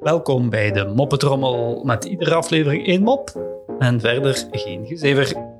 Welkom bij de Moppetrommel met iedere aflevering één mop en verder geen gezever.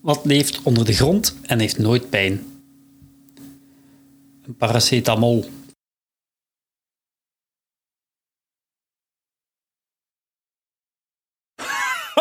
Wat leeft onder de grond en heeft nooit pijn? Een paracetamol.